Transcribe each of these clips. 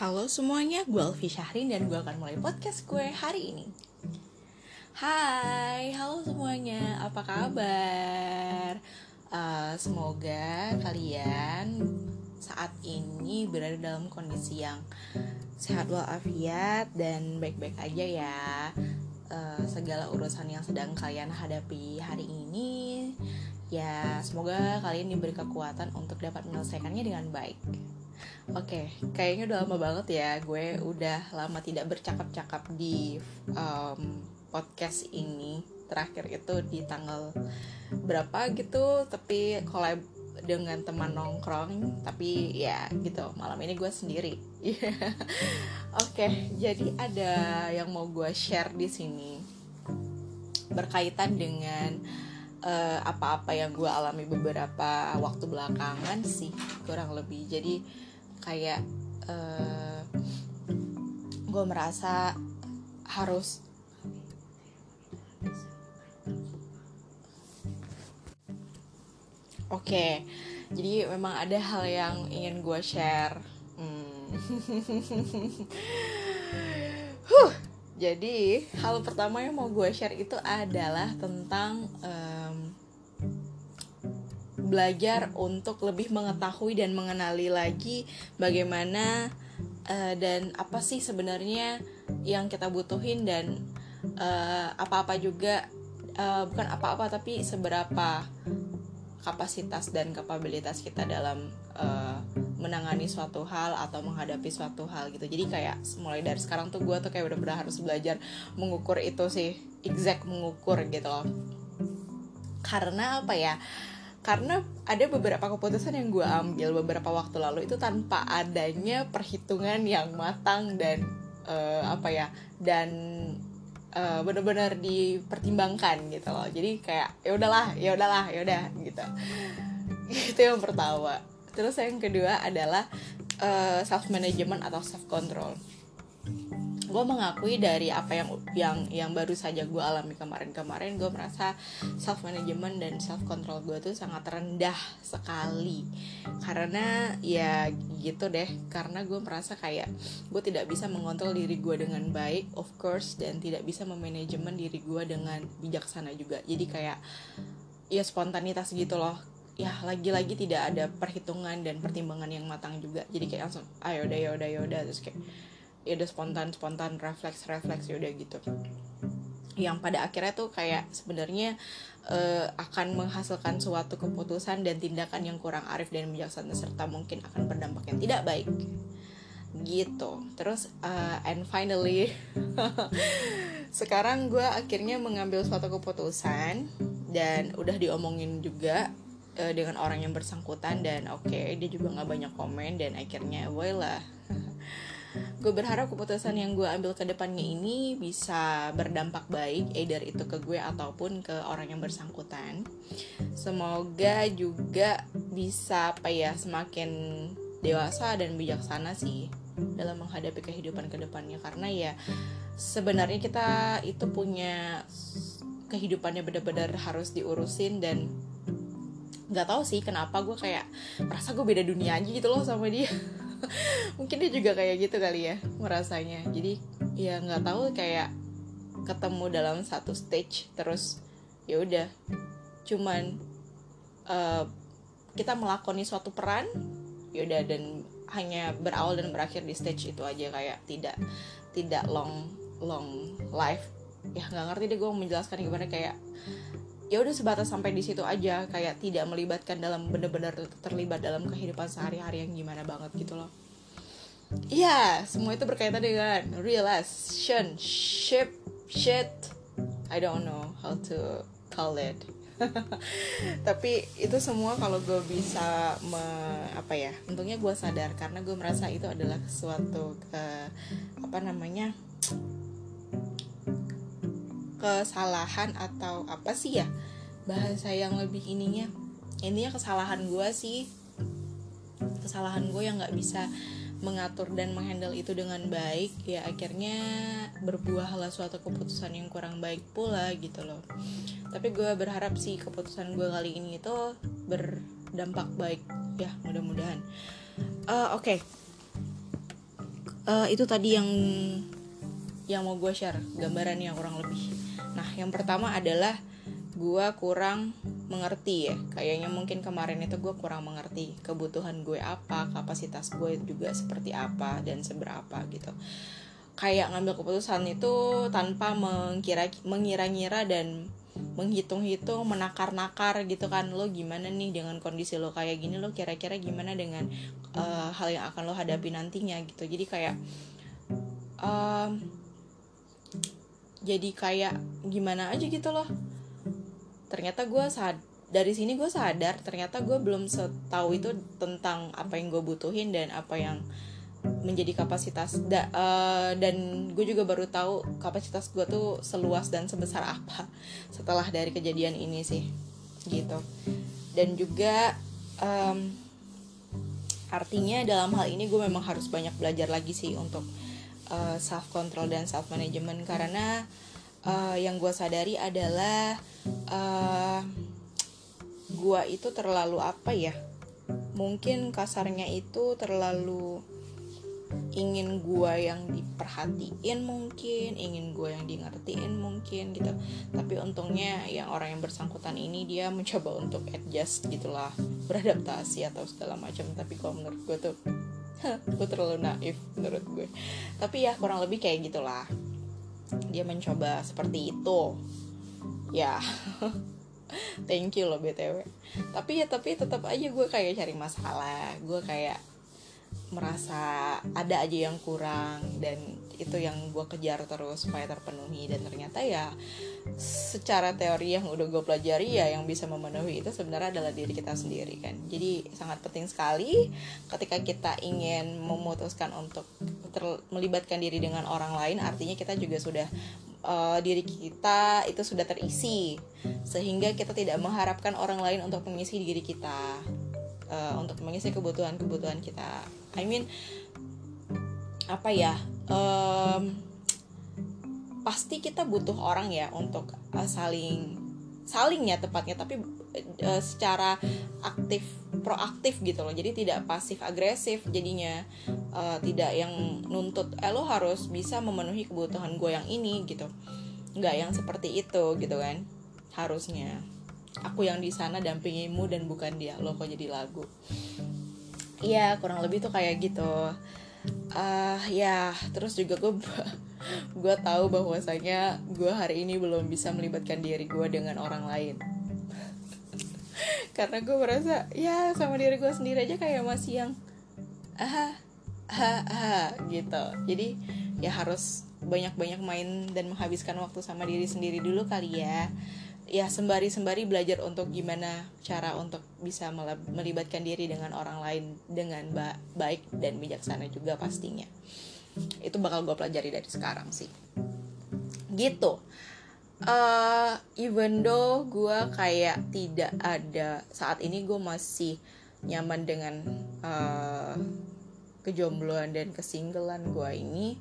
Halo semuanya, gue Alfi Syahrin dan gue akan mulai podcast gue hari ini. Hai, halo semuanya, apa kabar? Uh, semoga kalian saat ini berada dalam kondisi yang sehat walafiat dan baik-baik aja ya. Uh, Segala urusan yang sedang kalian hadapi hari ini Ya, semoga kalian diberi kekuatan untuk dapat menyelesaikannya dengan baik Oke, okay, kayaknya udah lama banget ya gue udah lama tidak bercakap-cakap di um, podcast ini. Terakhir itu di tanggal berapa gitu, tapi collab dengan teman nongkrong, tapi ya gitu. Malam ini gue sendiri. Oke, okay, jadi ada yang mau gue share di sini berkaitan dengan uh, apa-apa yang gue alami beberapa waktu belakangan sih kurang lebih. Jadi kayak uh, eh, gue merasa harus Oke, okay, jadi memang ada hal yang ingin gue share. Hmm. huh, jadi hal pertama yang mau gue share itu adalah tentang um, belajar untuk lebih mengetahui dan mengenali lagi bagaimana uh, dan apa sih sebenarnya yang kita butuhin dan uh, apa-apa juga uh, bukan apa-apa tapi seberapa kapasitas dan kapabilitas kita dalam uh, menangani suatu hal atau menghadapi suatu hal gitu. Jadi kayak mulai dari sekarang tuh gue tuh kayak bener-bener harus belajar mengukur itu sih exact mengukur gitu loh. Karena apa ya karena ada beberapa keputusan yang gue ambil beberapa waktu lalu itu tanpa adanya perhitungan yang matang dan uh, apa ya dan uh, benar-benar dipertimbangkan gitu loh. Jadi kayak ya udahlah ya udahlah ya udah gitu. Itu yang pertama. Terus yang kedua adalah uh, eh, self management atau self control gue mengakui dari apa yang yang yang baru saja gue alami kemarin-kemarin gue merasa self management dan self control gue tuh sangat rendah sekali. Karena ya gitu deh karena gue merasa kayak gue tidak bisa mengontrol diri gue dengan baik of course dan tidak bisa memanajemen diri gue dengan bijaksana juga. Jadi kayak ya spontanitas gitu loh. Ya lagi-lagi tidak ada perhitungan dan pertimbangan yang matang juga. Jadi kayak langsung ayo udah ya udah ya udah. Terus kayak ya udah spontan spontan refleks refleks ya udah gitu. Yang pada akhirnya tuh kayak sebenarnya uh, akan menghasilkan suatu keputusan dan tindakan yang kurang arif dan bijaksana serta mungkin akan berdampak yang tidak baik. Gitu. Terus uh, and finally sekarang gue akhirnya mengambil suatu keputusan dan udah diomongin juga uh, dengan orang yang bersangkutan dan oke okay, dia juga nggak banyak komen dan akhirnya lah gue berharap keputusan yang gue ambil ke depannya ini bisa berdampak baik either itu ke gue ataupun ke orang yang bersangkutan. Semoga juga bisa apa ya semakin dewasa dan bijaksana sih dalam menghadapi kehidupan ke depannya. Karena ya sebenarnya kita itu punya kehidupannya benar-benar harus diurusin dan nggak tahu sih kenapa gue kayak merasa gue beda dunia aja gitu loh sama dia mungkin dia juga kayak gitu kali ya merasanya. Jadi ya nggak tahu kayak ketemu dalam satu stage terus ya udah. Cuman uh, kita melakoni suatu peran ya udah dan hanya berawal dan berakhir di stage itu aja kayak tidak tidak long long life. Ya nggak ngerti deh gue menjelaskan gimana kayak ya udah sebatas sampai di situ aja kayak tidak melibatkan dalam bener-bener terlibat dalam kehidupan sehari-hari yang gimana banget gitu loh Iya, semua itu berkaitan dengan realization, ship, shit. I don't know how to call it. Tapi itu semua kalau gue bisa me, apa ya? Untungnya gue sadar karena gue merasa itu adalah suatu ke apa namanya kesalahan atau apa sih ya bahasa yang lebih ininya. Intinya kesalahan gue sih kesalahan gue yang nggak bisa mengatur dan menghandle itu dengan baik ya akhirnya berbuahlah suatu keputusan yang kurang baik pula gitu loh. Tapi gue berharap sih keputusan gue kali ini itu berdampak baik ya mudah-mudahan. Uh, oke. Okay. uh, itu tadi yang yang mau gue share gambaran yang kurang lebih nah yang pertama adalah gue kurang mengerti ya. Kayaknya mungkin kemarin itu gue kurang mengerti kebutuhan gue apa kapasitas gue juga seperti apa dan seberapa gitu. Kayak ngambil keputusan itu tanpa mengkira mengira-ngira dan menghitung-hitung menakar-nakar gitu kan. Lo gimana nih dengan kondisi lo kayak gini? Lo kira-kira gimana dengan uh, hal yang akan lo hadapi nantinya gitu. Jadi kayak um, jadi kayak gimana aja gitu loh. Ternyata gue sad dari sini gue sadar ternyata gue belum setahu itu tentang apa yang gue butuhin dan apa yang menjadi kapasitas da, uh, dan gue juga baru tahu kapasitas gue tuh seluas dan sebesar apa setelah dari kejadian ini sih gitu. Dan juga um, artinya dalam hal ini gue memang harus banyak belajar lagi sih untuk uh, eh, self control dan self management karena uh, yang gue sadari adalah uh, gue itu terlalu apa ya mungkin kasarnya itu terlalu ingin gue yang diperhatiin mungkin ingin gue yang di ngertiin mungkin gitu. Tapi untungnya yang orang yang bersangkutan ini dia mencoba untuk adjust gitulah beradaptasi atau segala macam. Tapi kalau menurut gue tuh gue terlalu naif menurut gue. Tapi ya kurang lebih kayak gitulah. Dia mencoba seperti itu. Ya. Thank you loh btw tapi ya tapi tetap aja gue kayak cari masalah. Gue kayak merasa ada aja yang kurang dan itu yang gue kejar terus supaya terpenuhi. Dan ternyata ya secara teori yang udah gue pelajari ya yang bisa memenuhi itu sebenarnya adalah diri kita sendiri kan. Jadi sangat penting sekali ketika kita ingin memutuskan untuk melibatkan diri dengan orang lain artinya kita juga sudah uh, diri kita itu sudah terisi. Sehingga kita tidak mengharapkan orang lain untuk mengisi diri kita uh, untuk mengisi kebutuhan-kebutuhan kita I mean apa ya um, pasti kita butuh orang ya untuk uh, saling saling ya tepatnya tapi uh, secara aktif proaktif gitu loh. Jadi tidak pasif agresif jadinya uh, tidak yang nuntut eh lo harus bisa memenuhi kebutuhan gue yang ini gitu. Nggak yang seperti itu gitu kan harusnya. Aku yang di sana dampingimu dan bukan dia. Lo kok jadi lagu Iya kurang lebih tuh kayak gitu. Uh, ya terus juga gue gue tahu bahwasanya gue hari ini belum bisa melibatkan diri gue dengan orang lain. Karena gue merasa ya sama diri gue sendiri aja kayak masih yang ah ah ah gitu. Jadi ya harus banyak-banyak main dan menghabiskan waktu sama diri sendiri dulu kali ya ya sembari sembari belajar untuk gimana cara untuk bisa melibatkan diri dengan orang lain dengan ba baik dan bijaksana juga pastinya. Itu bakal gue pelajari dari sekarang sih. Gitu. Uh, even though gue kayak tidak ada saat ini gue masih nyaman dengan uh, kejombloan dan kesinggelan gue ini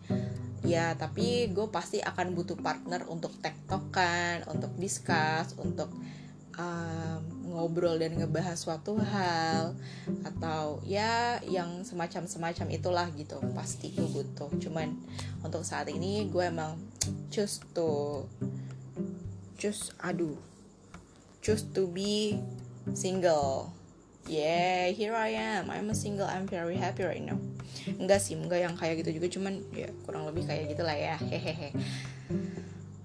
ya tapi gue pasti akan butuh partner untuk tektokan untuk discuss untuk um, ngobrol dan ngebahas suatu hal atau ya yang semacam semacam itulah gitu pasti gue butuh. Cuman untuk saat ini gue emang choose to choose aduh choose to be single yeah here I am. I'm a single. I'm very happy right now. Enggak sih enggak yang kayak gitu juga. Cuman ya kurang lebih kayak gitulah ya. Hehehe.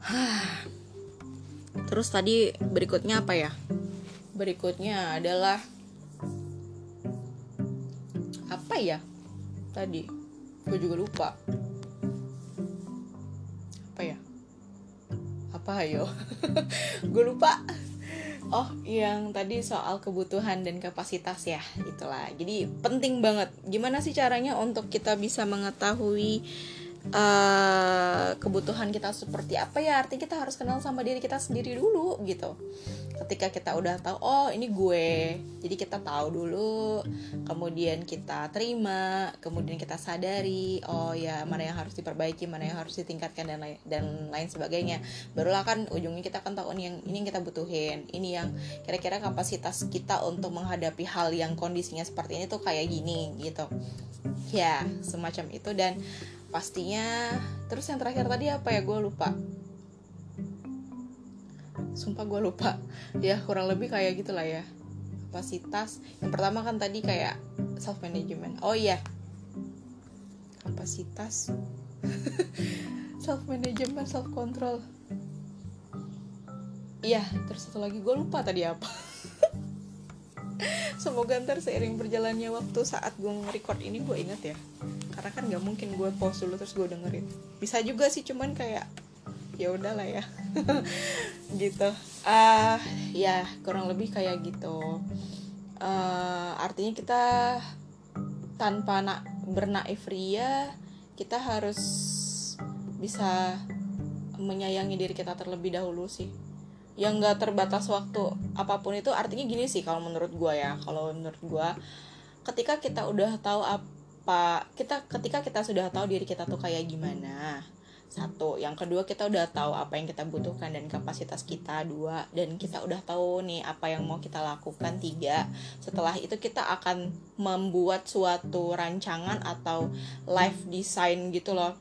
Terus tadi berikutnya apa ya? Berikutnya adalah apa ya? Tadi gue juga lupa. Apa ya? Apa ayo? Gue lupa oh yang tadi soal kebutuhan dan kapasitas ya itulah. Jadi penting banget. Gimana sih caranya untuk kita bisa mengetahui uh, kebutuhan kita seperti apa ya? Artinya kita harus kenal sama diri kita sendiri dulu gitu ketika kita udah tahu oh ini gue. Jadi kita tahu dulu kemudian kita terima kemudian kita sadari oh ya mana yang harus diperbaiki mana yang harus ditingkatkan dan lain dan lain sebagainya. Barulah kan ujungnya kita kan tahu ini yang ini yang kita butuhin ini yang kira-kira kapasitas kita untuk menghadapi hal yang kondisinya seperti ini tuh kayak gini gitu. Ya semacam itu. Dan pastinya terus yang terakhir tadi apa ya? Gue lupa sumpah gue lupa. Ya kurang lebih kayak gitulah ya. Kapasitas. Yang pertama kan tadi kayak self management oh iya. Kapasitas. Self management self control iya terus satu lagi. Gue lupa tadi apa. Semoga ntar seiring berjalannya waktu saat gue nge-record ini gue inget ya. Karena kan nggak mungkin gue pause dulu terus gue dengerin. Bisa juga sih cuman kayak ya udahlah ya. Gitu. Ah uh, ya kurang lebih kayak gitu. Uh, artinya kita tanpa nak bernaif ria kita harus bisa menyayangi diri kita terlebih dahulu sih. Yang nggak terbatas waktu apa pun itu artinya gini sih kalau menurut gue ya. Kalau menurut gue ketika kita udah tahu apa kita ketika kita sudah tahu diri kita tuh kayak gimana satu. Yang kedua kita udah tahu apa yang kita butuhkan dan kapasitas kita. Dua dan kita udah tahu nih apa yang mau kita lakukan. Tiga setelah itu kita akan membuat suatu rancangan atau life design gitu loh.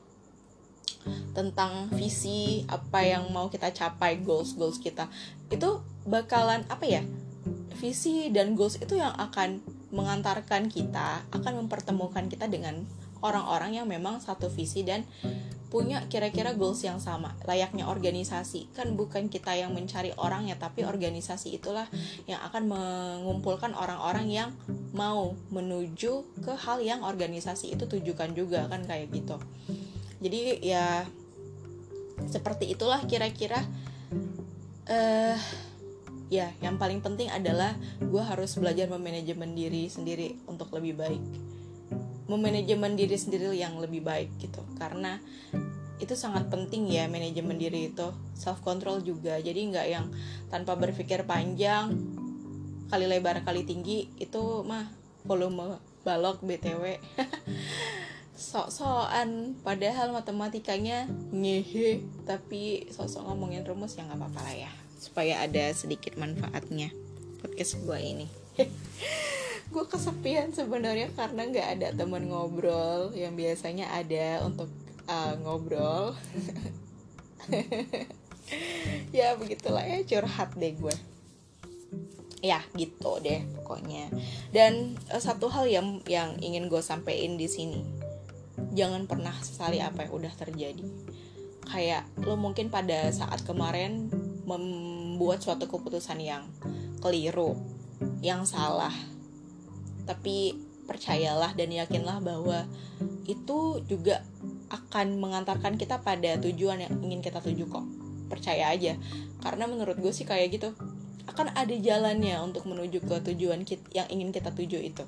Tentang visi apa yang mau kita capai goals goals kita. Itu bakalan apa ya visi dan goals itu yang akan mengantarkan kita akan mempertemukan kita dengan orang-orang yang memang satu visi dan punya kira-kira goals yang sama layaknya organisasi. Kan bukan kita yang mencari orang ya tapi organisasi itulah yang akan mengumpulkan orang-orang yang mau menuju ke hal yang organisasi itu tujukan juga kan kayak gitu. Jadi ya seperti itulah kira-kira eh uh, ya yang paling penting adalah gue harus belajar memanajemen diri sendiri untuk lebih baik memanajemen diri sendiri yang lebih baik gitu. Karena itu sangat penting ya manajemen diri itu. Self control juga. Jadi nggak yang tanpa berpikir panjang kali lebar kali tinggi itu mah volume balok btw sok-sokan. Padahal matematikanya ngehe. Tapi sok-sok ngomongin rumus ya nggak apa-apa lah ya. Supaya ada sedikit manfaatnya. Podcast gue ini gue kesepian sebenarnya karena nggak ada teman ngobrol yang biasanya ada untuk uh, ngobrol. Ya begitulah ya curhat deh gue ya gitu deh pokoknya. Dan uh, satu hal yang yang ingin gue sampein di sini. Jangan pernah sesali apa yang udah terjadi. Kayak lo mungkin pada saat kemarin membuat suatu keputusan yang keliru yang salah tapi percayalah dan yakinlah bahwa itu juga akan mengantarkan kita pada tujuan yang ingin kita tuju kok. Percaya aja. Karena menurut gue sih kayak gitu akan ada jalannya untuk menuju ke tujuan kita, yang ingin kita tuju itu.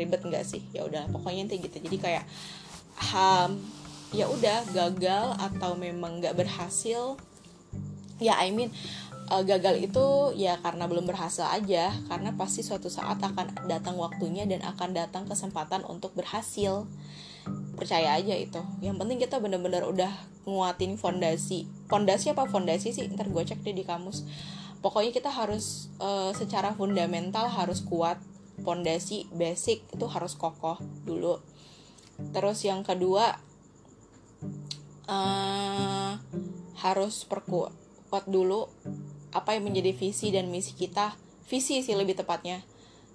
Ribet nggak sih? Ya udah pokoknya inti gitu. Jadi kayak ham ya udah gagal atau memang nggak berhasil ya I mean uh, gagal itu ya karena belum berhasil aja karena pasti suatu saat akan datang waktunya dan akan datang kesempatan untuk berhasil. Percaya aja itu. Yang penting kita bener-bener udah nguatin fondasi. Fondasi apa fondasi sih? Ntar gue cek deh di kamus. Pokoknya kita harus uh, secara fundamental harus kuat. Fondasi basic itu harus kokoh dulu. Terus yang kedua uh, harus perkuat dulu apa yang menjadi visi dan misi kita. Visi sih lebih tepatnya.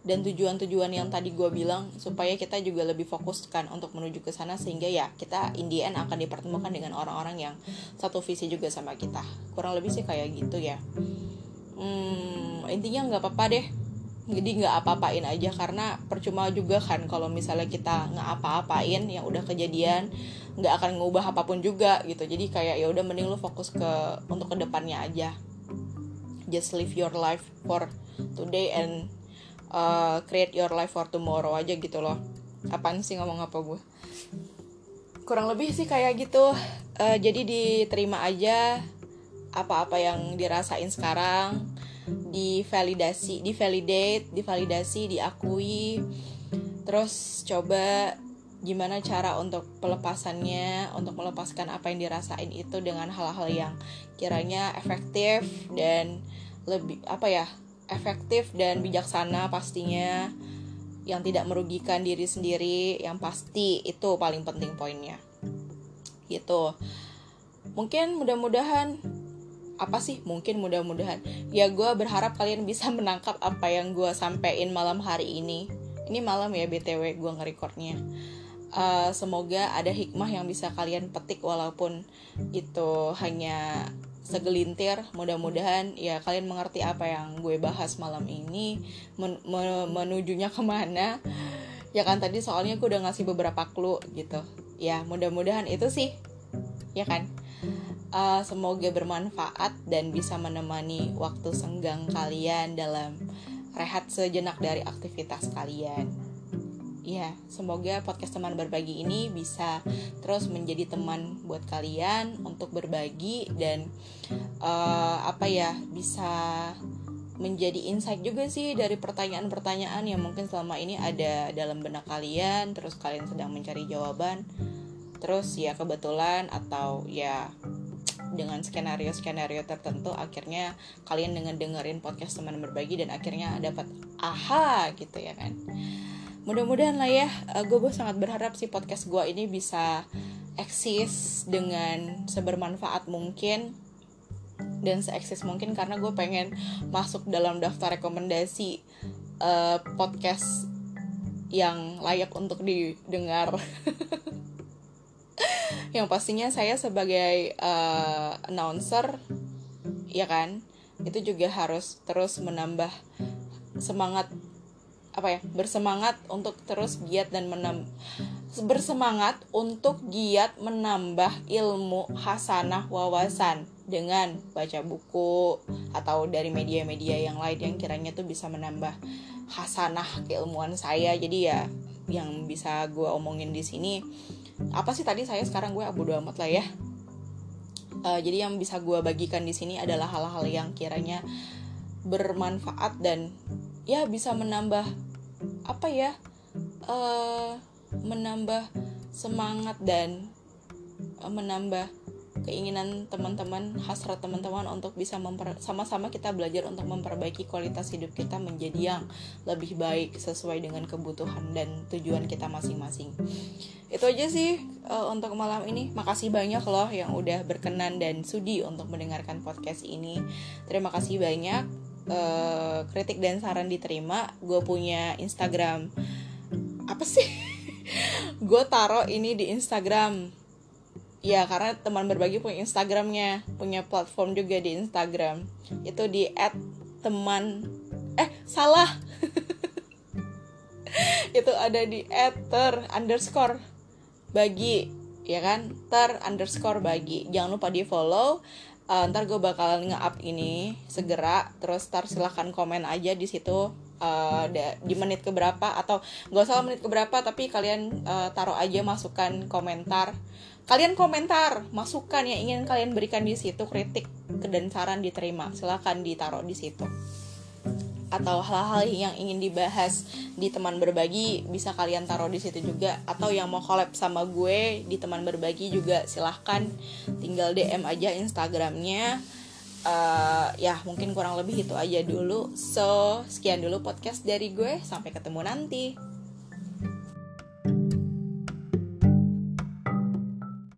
Dan tujuan-tujuan yang tadi gue bilang supaya kita juga lebih fokuskan untuk menuju ke sana sehingga ya kita in the end akan dipertemukan dengan orang-orang yang satu visi juga sama kita. Kurang lebih sih kayak gitu ya. Hmm, intinya nggak apa-apa deh. Jadi nggak apa-apain aja karena percuma juga kan kalau misalnya kita nggak apa-apain yang udah kejadian nggak akan ngubah apa pun juga gitu. Jadi kayak ya udah mending lu fokus ke untuk ke depannya aja just live your life for today and uh, create your life for tomorrow aja gitu loh. Apaan sih ngomong apa gue kurang lebih sih kayak gitu. Uh, jadi diterima aja apa-apa yang dirasain sekarang divalidasi divalidate divalidasi diakui. Terus coba gimana cara untuk pelepasannya untuk melepaskan apa yang dirasain itu dengan hal-hal yang kiranya efektif dan lebih apa ya efektif dan bijaksana pastinya yang tidak merugikan diri sendiri yang pasti itu paling penting poinnya. Gitu. Mungkin mudah-mudahan apa sih? Mungkin mudah-mudahan. Ya gue berharap kalian bisa menangkap apa yang gue sampein malam hari ini. Ini malam ya btw gue ngerekordnya uh, semoga ada hikmah yang bisa kalian petik walaupun itu hanya segelintir. Mudah-mudahan ya kalian mengerti apa yang gue bahas malam ini. Men men menujunya ke mana. Ya kan tadi soalnya gue udah ngasih beberapa clue gitu. Ya mudah-mudahan itu sih. Ya kan? Uh, semoga bermanfaat dan bisa menemani waktu senggang kalian dalam rehat sejenak dari aktivitas kalian ya semoga podcast teman berbagi ini bisa terus menjadi teman buat kalian untuk berbagi dan uh, apa ya bisa menjadi insight juga sih dari pertanyaan-pertanyaan yang mungkin selama ini ada dalam benak kalian terus kalian sedang mencari jawaban. Terus ya kebetulan atau ya dengan skenario-skenario tertentu akhirnya kalian dengan dengerin podcast teman berbagi dan akhirnya dapat aha gitu ya kan mudah-mudahan lah ya uh, eh, gue sangat berharap sih podcast gue ini bisa eksis dengan sebermanfaat mungkin dan seeksis mungkin karena gue pengen masuk dalam daftar rekomendasi uh, podcast yang layak untuk didengar. Yang pastinya saya sebagai uh, announcer ya kan? Itu juga harus terus menambah semangat apa ya bersemangat untuk terus giat dan menam bersemangat untuk giat menambah ilmu hasanah wawasan dengan baca buku atau dari media-media yang lain yang kiranya tuh bisa menambah hasanah keilmuan saya. Jadi ya yang bisa gue omongin di sini apa sih tadi saya sekarang gue abu amat lah ya. Uh, jadi yang bisa gue bagikan di sini adalah hal-hal yang kiranya bermanfaat dan ya bisa menambah apa ya uh, menambah semangat dan uh, menambah keinginan teman-teman hasrat teman-teman untuk bisa sama-sama kita belajar untuk memperbaiki kualitas hidup kita menjadi yang lebih baik sesuai dengan kebutuhan dan tujuan kita masing-masing. Itu aja sih uh, untuk malam ini. Makasih banyak loh yang udah berkenan dan sudi untuk mendengarkan podcast ini. Terima kasih banyak uh, kritik dan saran diterima gue punya Instagram. Apa sih? Gue taro ini di Instagram. Ya karena teman berbagi punya Instagramnya punya platform juga di Instagram. Itu di teman eh salah. Itu ada di ter underscore bagi ya kan? Ter underscore bagi. Jangan lupa di follow uh, ntar gue bakalan nge-up ini segera terus ntar silahkan komen aja di situ uh, di menit keberapa atau gak usah menit keberapa tapi kalian uh, taruh aja masukan komentar. Kalian komentar masukan yang ingin kalian berikan di situ kritik dan saran diterima silahkan ditaruh di situ atau hal-hal yang ingin dibahas di teman berbagi bisa kalian taruh di situ juga. Atau yang mau collab sama gue di teman berbagi juga silahkan. Tinggal DM aja Instagramnya. Uh, ya mungkin kurang lebih itu aja dulu. So sekian dulu podcast dari gue. Sampai ketemu nanti